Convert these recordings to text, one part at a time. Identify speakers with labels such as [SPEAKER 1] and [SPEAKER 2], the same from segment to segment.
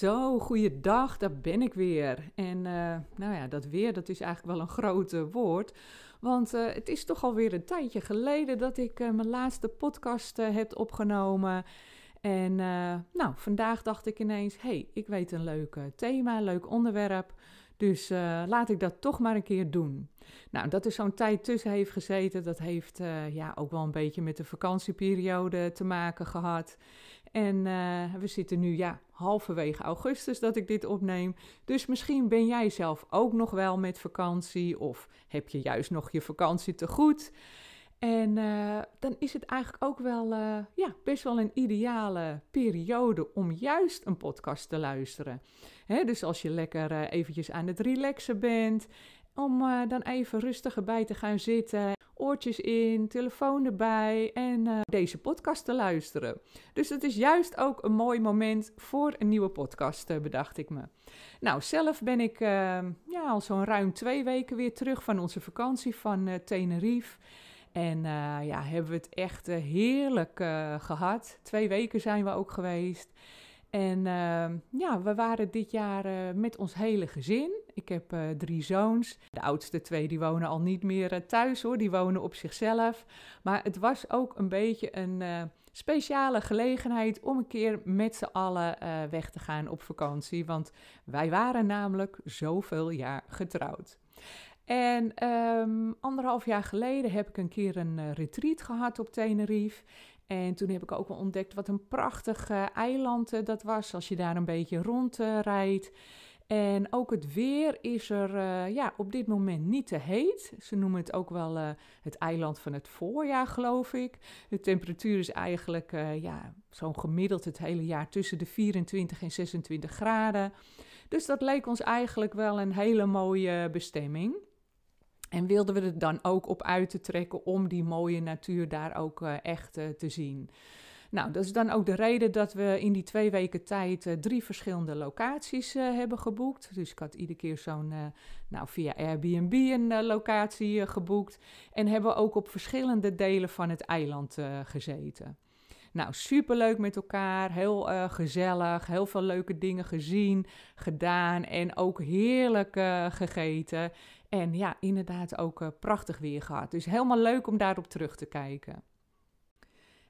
[SPEAKER 1] Zo, goeiedag, daar ben ik weer. En uh, nou ja, dat weer, dat is eigenlijk wel een groot woord. Want uh, het is toch alweer een tijdje geleden dat ik uh, mijn laatste podcast heb opgenomen. En nou, vandaag dacht ik ineens, hey, ik weet een leuk thema, leuk onderwerp. Dus laat ik dat toch maar een keer doen. Nou, dat er zo'n tijd tussen heeft gezeten, dat heeft ja, ook wel een beetje met de vakantieperiode te maken gehad. En uh, we zitten nu ja, halverwege augustus dat ik dit opneem. Dus misschien ben jij zelf ook nog wel met vakantie of heb je juist nog je vakantie te goed. En uh, dan is het eigenlijk ook wel uh, ja, best wel een ideale periode om juist een podcast te luisteren. Hè, dus als je lekker eventjes aan het relaxen bent, om dan even rustig erbij te gaan zitten oortjes in, telefoon erbij en uh, deze podcast te luisteren. Dus het is juist ook een mooi moment voor een nieuwe podcast, uh, bedacht ik me. Nou, zelf ben ik uh, ja, al zo'n ruim twee weken weer terug van onze vakantie van Tenerife. En ja, hebben we het echt heerlijk gehad. Twee weken zijn we ook geweest. En ja, we waren dit jaar met ons hele gezin. Ik heb uh, drie zoons. De oudste twee die wonen al niet meer uh, thuis hoor, die wonen op zichzelf. Maar het was ook een beetje een speciale gelegenheid om een keer met z'n allen weg te gaan op vakantie. Want wij waren namelijk zoveel jaar getrouwd. En um, anderhalf jaar geleden heb ik een keer een retreat gehad op Tenerife. En toen heb ik ook wel ontdekt wat een prachtig eiland dat was als je daar een beetje rondrijdt. En ook het weer is er uh, ja, op dit moment niet te heet. Ze noemen het ook wel uh, het eiland van het voorjaar, geloof ik. De temperatuur is eigenlijk ja, zo'n gemiddeld het hele jaar tussen de 24 en 26 graden. Dus dat leek ons eigenlijk wel een hele mooie bestemming. En wilden we er dan ook op uit te trekken om die mooie natuur daar ook echt te zien. Nou, dat is dan ook de reden dat we in die twee weken tijd uh, drie verschillende locaties hebben geboekt. Dus ik had iedere keer zo'n, nou via Airbnb een locatie geboekt. En hebben we ook op verschillende delen van het eiland gezeten. Nou, superleuk met elkaar, heel gezellig, heel veel leuke dingen gezien, gedaan en ook heerlijk gegeten. En ja, inderdaad ook prachtig weer gehad. Dus helemaal leuk om daarop terug te kijken.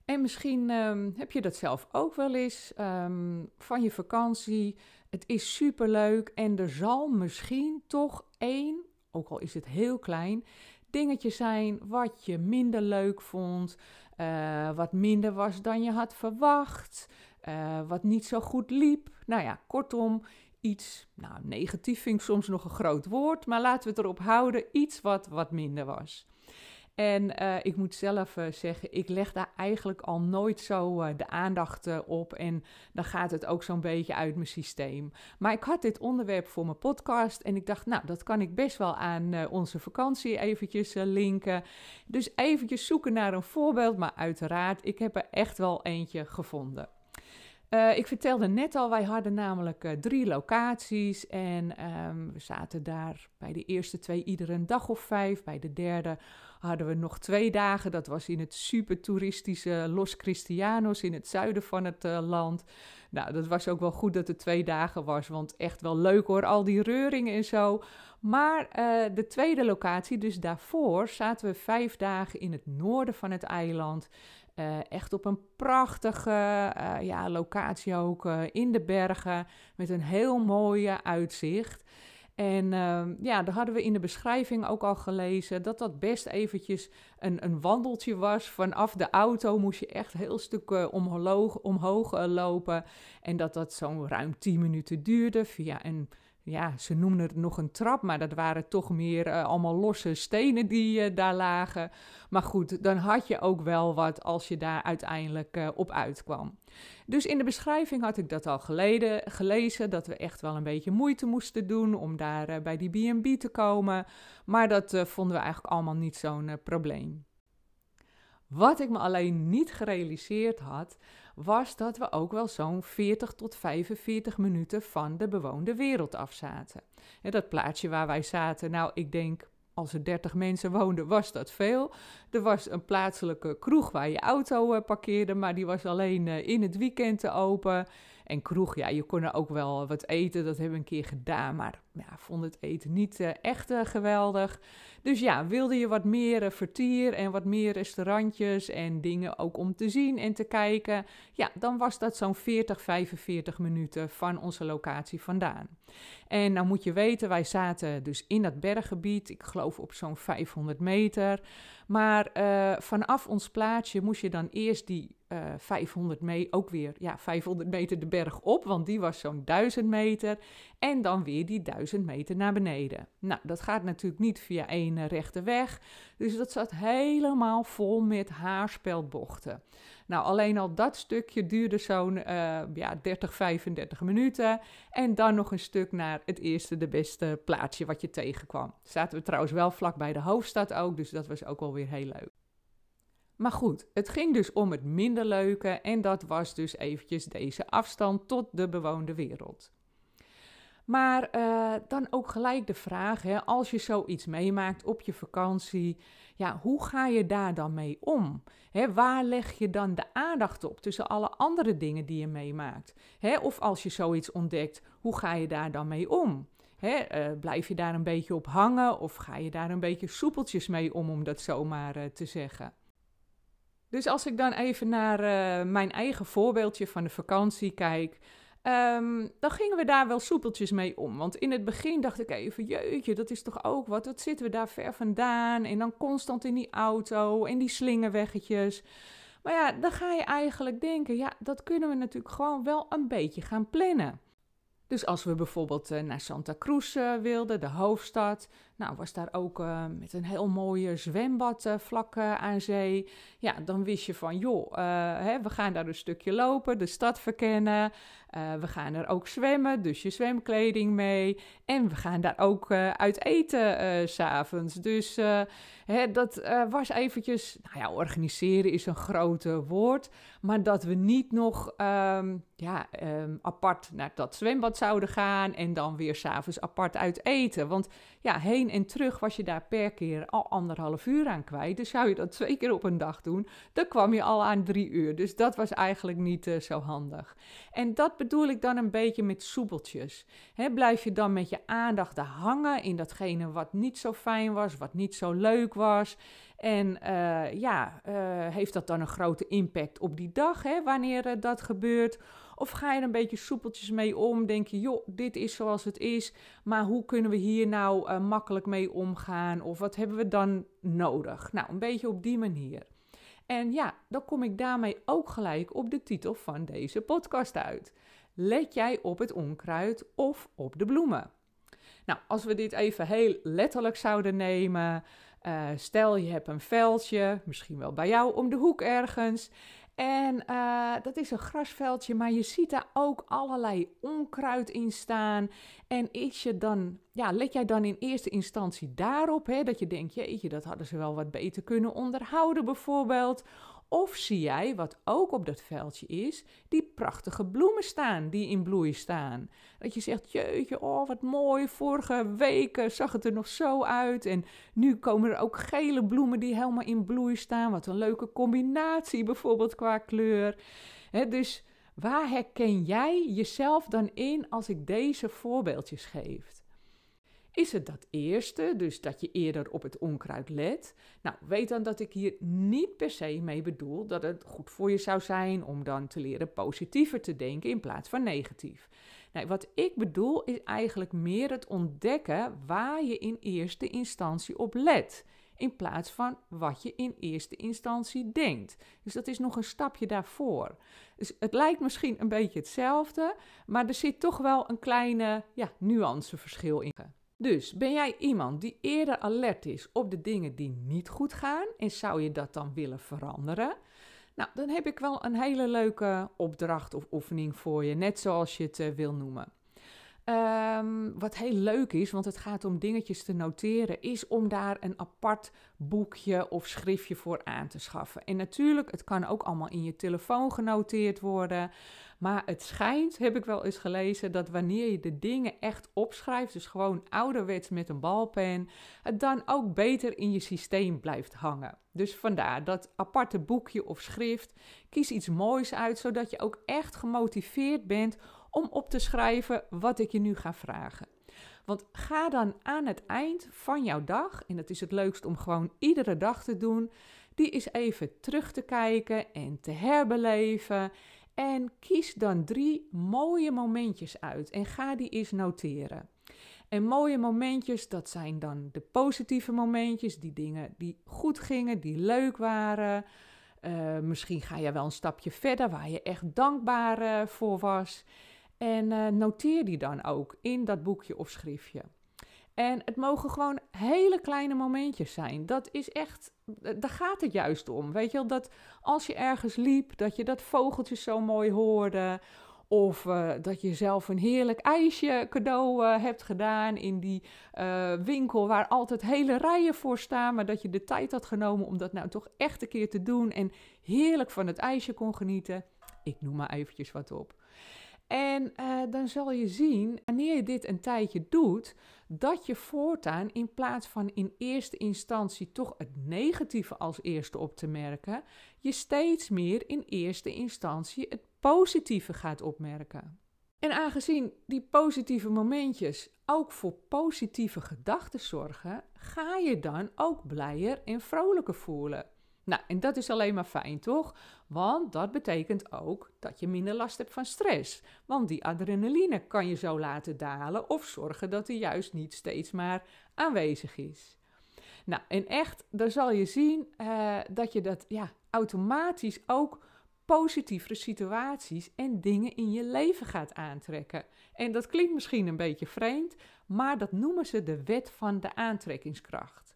[SPEAKER 1] En misschien um, heb je dat zelf ook wel eens um, van je vakantie. Het is superleuk en er zal misschien toch één, ook al is het heel klein, dingetje zijn wat je minder leuk vond, uh, wat minder was dan je had verwacht, uh, wat niet zo goed liep. Nou ja, kortom, iets, nou negatief vind ik soms nog een groot woord, maar laten we het erop houden, iets wat wat minder was. En uh, ik moet zelf uh, zeggen, ik leg daar eigenlijk al nooit zo uh, de aandacht op. En dan gaat het ook zo'n beetje uit mijn systeem. Maar ik had dit onderwerp voor mijn podcast. En ik dacht, nou, dat kan ik best wel aan onze vakantie eventjes linken. Dus eventjes zoeken naar een voorbeeld. Maar uiteraard, ik heb er echt wel eentje gevonden. Uh, ik vertelde net al, wij hadden namelijk uh, drie locaties en um, we zaten daar bij de eerste twee ieder een dag of vijf. Bij de derde hadden we nog twee dagen. Dat was in het super toeristische Los Cristianos in het zuiden van het uh, land. Nou, dat was ook wel goed dat het twee dagen was, want echt wel leuk hoor, al die reuringen en zo. Maar de tweede locatie, dus daarvoor, zaten we vijf dagen in het noorden van het eiland. Uh, echt op een prachtige uh, ja, locatie ook uh, in de bergen met een heel mooi uitzicht. En ehm, ja, daar hadden we in de beschrijving ook al gelezen dat dat best eventjes een, een wandeltje was. Vanaf de auto moest je echt heel stuk omhoog, omhoog lopen. En dat dat zo'n ruim 10 minuten duurde via een ja, ze noemden het nog een trap, maar dat waren toch meer uh, allemaal losse stenen die uh, daar lagen. Maar goed, dan had je ook wel wat als je daar uiteindelijk uh, op uitkwam. Dus in de beschrijving had ik dat al geleden, gelezen, dat we echt wel een beetje moeite moesten doen om daar bij die B&B te komen. Maar dat vonden we eigenlijk allemaal niet zo'n probleem. Wat ik me alleen niet gerealiseerd had, was dat we ook wel zo'n 40 tot 45 minuten van de bewoonde wereld af zaten. En dat plaatsje waar wij zaten, nou, ik denk als er 30 mensen woonden, was dat veel. Er was een plaatselijke kroeg waar je auto uh, parkeerde, maar die was alleen uh, in het weekend te open. En kroeg, ja, je kon er ook wel wat eten, dat hebben we een keer gedaan, maar ja, vond het eten niet uh, echt geweldig. Dus ja, wilde je wat meer uh, vertier en wat meer restaurantjes en dingen ook om te zien en te kijken, ja, dan was dat zo'n 40, 45 minuten van onze locatie vandaan. En nou moet je weten, wij zaten dus in dat berggebied, ik geloof op zo'n 500 meter. Maar uh, vanaf ons plaatsje moest je dan eerst die uh, 500 meter, ook weer ja, 500 meter de berg op, want die was zo'n 1000 meter. En dan weer die 1000 meter naar beneden. Nou, dat gaat natuurlijk niet via één rechte weg. Dus dat zat helemaal vol met haarspeldbochten. Nou, alleen al dat stukje duurde zo'n uh, ja, 30, 35 minuten. En dan nog een stuk naar het eerste, de beste plaatsje wat je tegenkwam. Zaten we trouwens wel vlak bij de hoofdstad ook, dus dat was ook wel weer heel leuk. Maar goed, het ging dus om het minder leuke en dat was dus eventjes deze afstand tot de bewoonde wereld. Maar uh, dan ook gelijk de vraag, als je zoiets meemaakt op je vakantie, ja, hoe ga je daar dan mee om? Hè, waar leg je dan de aandacht op tussen alle andere dingen die je meemaakt? Hè, of als je zoiets ontdekt, hoe ga je daar dan mee om? Hè, uh, blijf je daar een beetje op hangen of ga je daar een beetje soepeltjes mee om, om dat zomaar uh, te zeggen? Dus als ik dan even naar mijn eigen voorbeeldje van de vakantie kijk, Um, dan gingen we daar wel soepeltjes mee om. Want in het begin dacht ik even, jeetje, dat is toch ook wat. Wat zitten we daar ver vandaan? En dan constant in die auto en die slingerweggetjes. Maar ja, dan ga je eigenlijk denken, ja, dat kunnen we natuurlijk gewoon wel een beetje gaan plannen. Dus als we bijvoorbeeld uh, naar Santa Cruz uh, wilden, de hoofdstad, nou was daar ook uh, met een heel mooie zwembad vlak aan zee. Ja, dan wist je van, joh, hè, we gaan daar een stukje lopen, de stad verkennen. we gaan er ook zwemmen, dus je zwemkleding mee. En we gaan daar ook uit eten s s'avonds. Dus hè, dat was eventjes, nou ja, organiseren is een grote woord. Maar dat we niet nog um, ja, um, apart naar dat zwembad zouden gaan en dan weer s'avonds apart uit eten. Want ja, heen en terug was je daar per keer al anderhalf uur aan kwijt. Dus zou je dat twee keer op een dag doen, dan kwam je al aan drie uur. Dus dat was eigenlijk niet uh, zo handig. En dat bedoel ik dan een beetje met soepeltjes. Blijf je dan met je aandacht hangen in datgene wat niet zo fijn was, wat niet zo leuk was. En uh, ja, uh, heeft dat dan een grote impact op die dag, hè, wanneer dat gebeurt? Of ga je er een beetje soepeltjes mee om? Denk je, joh, dit is zoals het is, maar hoe kunnen we hier nou makkelijk mee omgaan? Of wat hebben we dan nodig? Nou, een beetje op die manier. En ja, dan kom ik daarmee ook gelijk op de titel van deze podcast uit. Let jij op het onkruid of op de bloemen? Nou, als we dit even heel letterlijk zouden nemen, uh, stel je hebt een veldje, misschien wel bij jou om de hoek ergens. En uh, dat is een grasveldje, maar je ziet daar ook allerlei onkruid in staan. En is je dan, ja, let jij dan in eerste instantie daarop, hè, dat je denkt, jeetje, dat hadden ze wel wat beter kunnen onderhouden bijvoorbeeld. Of zie jij, wat ook op dat veldje is, die prachtige bloemen staan, die in bloei staan. Dat je zegt, jeetje, oh wat mooi, vorige weken zag het er nog zo uit. En nu komen er ook gele bloemen die helemaal in bloei staan. Wat een leuke combinatie bijvoorbeeld qua kleur. dus waar herken jij jezelf dan in als ik deze voorbeeldjes geef? Is het dat eerste, dus dat je eerder op het onkruid let? Nou, weet dan dat ik hier niet per se mee bedoel dat het goed voor je zou zijn om dan te leren positiever te denken in plaats van negatief. Wat ik bedoel is eigenlijk meer het ontdekken waar je in eerste instantie op let. in plaats van wat je in eerste instantie denkt. Dus dat is nog een stapje daarvoor. Dus het lijkt misschien een beetje hetzelfde, maar er zit toch wel een kleine ja, nuanceverschil in. Dus ben jij iemand die eerder alert is op de dingen die niet goed gaan en zou je dat dan willen veranderen? Nou, dan heb ik wel een hele leuke opdracht of oefening voor je, net zoals je het uh, wil noemen. Um, wat heel leuk is, want het gaat om dingetjes te noteren, is om daar een apart boekje of schriftje voor aan te schaffen. En natuurlijk, het kan ook allemaal in je telefoon genoteerd worden. Maar het schijnt, heb ik wel eens gelezen, dat wanneer je de dingen echt opschrijft, dus gewoon ouderwets met een balpen, het dan ook beter in je systeem blijft hangen. Dus vandaar dat aparte boekje of schrift. Kies iets moois uit, zodat je ook echt gemotiveerd bent om op te schrijven wat ik je nu ga vragen. Want ga dan aan het eind van jouw dag, en het is het leukst om gewoon iedere dag te doen, die is even terug te kijken en te herbeleven. En kies dan drie mooie momentjes uit en ga die eens noteren. En mooie momentjes, dat zijn dan de positieve momentjes, die dingen die goed gingen, die leuk waren. Uh, misschien ga je wel een stapje verder waar je echt dankbaar uh, voor was. En uh, noteer die dan ook in dat boekje of schriftje. En het mogen gewoon hele kleine momentjes zijn. Dat is echt, daar gaat het juist om. Weet je wel, dat als je ergens liep, dat je dat vogeltje zo mooi hoorde. Of uh, dat je zelf een heerlijk ijsje cadeau uh, hebt gedaan in die winkel waar altijd hele rijen voor staan. Maar dat je de tijd had genomen om dat nou toch echt een keer te doen. En heerlijk van het ijsje kon genieten. Ik noem maar eventjes wat op. En dan zal je zien, wanneer je dit een tijdje doet, dat je voortaan in plaats van in eerste instantie toch het negatieve als eerste op te merken, je steeds meer in eerste instantie het positieve gaat opmerken. En aangezien die positieve momentjes ook voor positieve gedachten zorgen, ga je dan ook blijer en vrolijker voelen. Nou, en dat is alleen maar fijn, toch? Want dat betekent ook dat je minder last hebt van stress. Want die adrenaline kan je zo laten dalen of zorgen dat die juist niet steeds maar aanwezig is. Nou, en echt, dan zal je zien uh, dat je dat ja, automatisch ook positievere situaties en dingen in je leven gaat aantrekken. En dat klinkt misschien een beetje vreemd, maar dat noemen ze de wet van de aantrekkingskracht.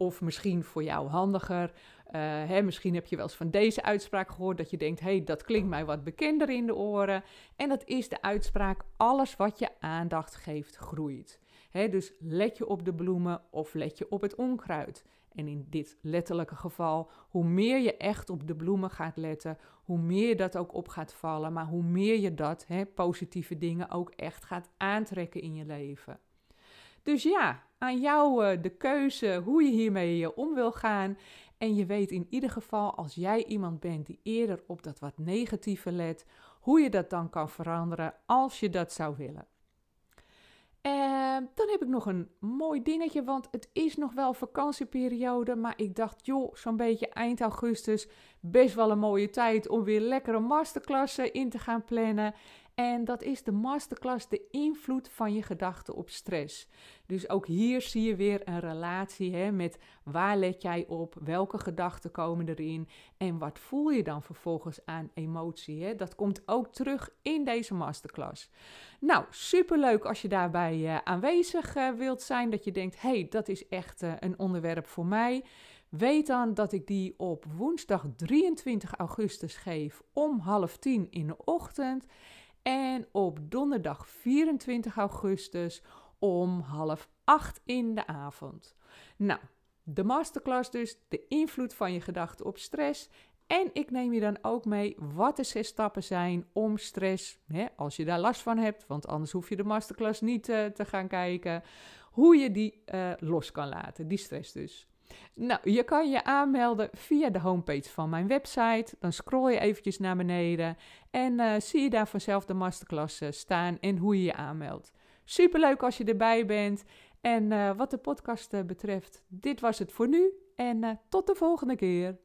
[SPEAKER 1] Of misschien voor jou handiger. Uh, hè, misschien heb je wel eens van deze uitspraak gehoord dat je denkt: hey, dat klinkt mij wat bekender in de oren. En dat is de uitspraak: alles wat je aandacht geeft, groeit. Hè, dus let je op de bloemen of let je op het onkruid. En in dit letterlijke geval, hoe meer je echt op de bloemen gaat letten, hoe meer dat ook op gaat vallen, maar hoe meer je dat, hè, positieve dingen, ook echt gaat aantrekken in je leven. Dus ja, aan jou uh, de keuze hoe je hiermee om wil gaan. En je weet in ieder geval, als jij iemand bent die eerder op dat wat negatieve let, hoe je dat dan kan veranderen als je dat zou willen. En dan heb ik nog een mooi dingetje, want het is nog wel vakantieperiode. Maar ik dacht, joh, zo'n beetje eind augustus, best wel een mooie tijd om weer lekkere masterklassen in te gaan plannen. En dat is de masterclass de invloed van je gedachten op stress. Dus ook hier zie je weer een relatie hè, met waar let jij op, welke gedachten komen erin en wat voel je dan vervolgens aan emotie. Hè? Dat komt ook terug in deze masterclass. Nou, superleuk als je daarbij uh, aanwezig uh, wilt zijn, dat je denkt, hey, dat is echt uh, een onderwerp voor mij. Weet dan dat ik die op woensdag 23 augustus geef om half tien in de ochtend. En op donderdag 24 augustus om half acht in de avond. Nou, de masterclass dus, de invloed van je gedachten op stress. En ik neem je dan ook mee wat de zes stappen zijn om stress, hè, als je daar last van hebt, want anders hoef je de masterclass niet uh, te gaan kijken, hoe je die uh, los kan laten, die stress dus. Nou, je kan je aanmelden via de homepage van mijn website. Dan scroll je eventjes naar beneden en uh, zie je daar vanzelf de masterclass staan en hoe je je aanmeldt. Superleuk als je erbij bent. En uh, wat de podcast betreft, dit was het voor nu en tot de volgende keer.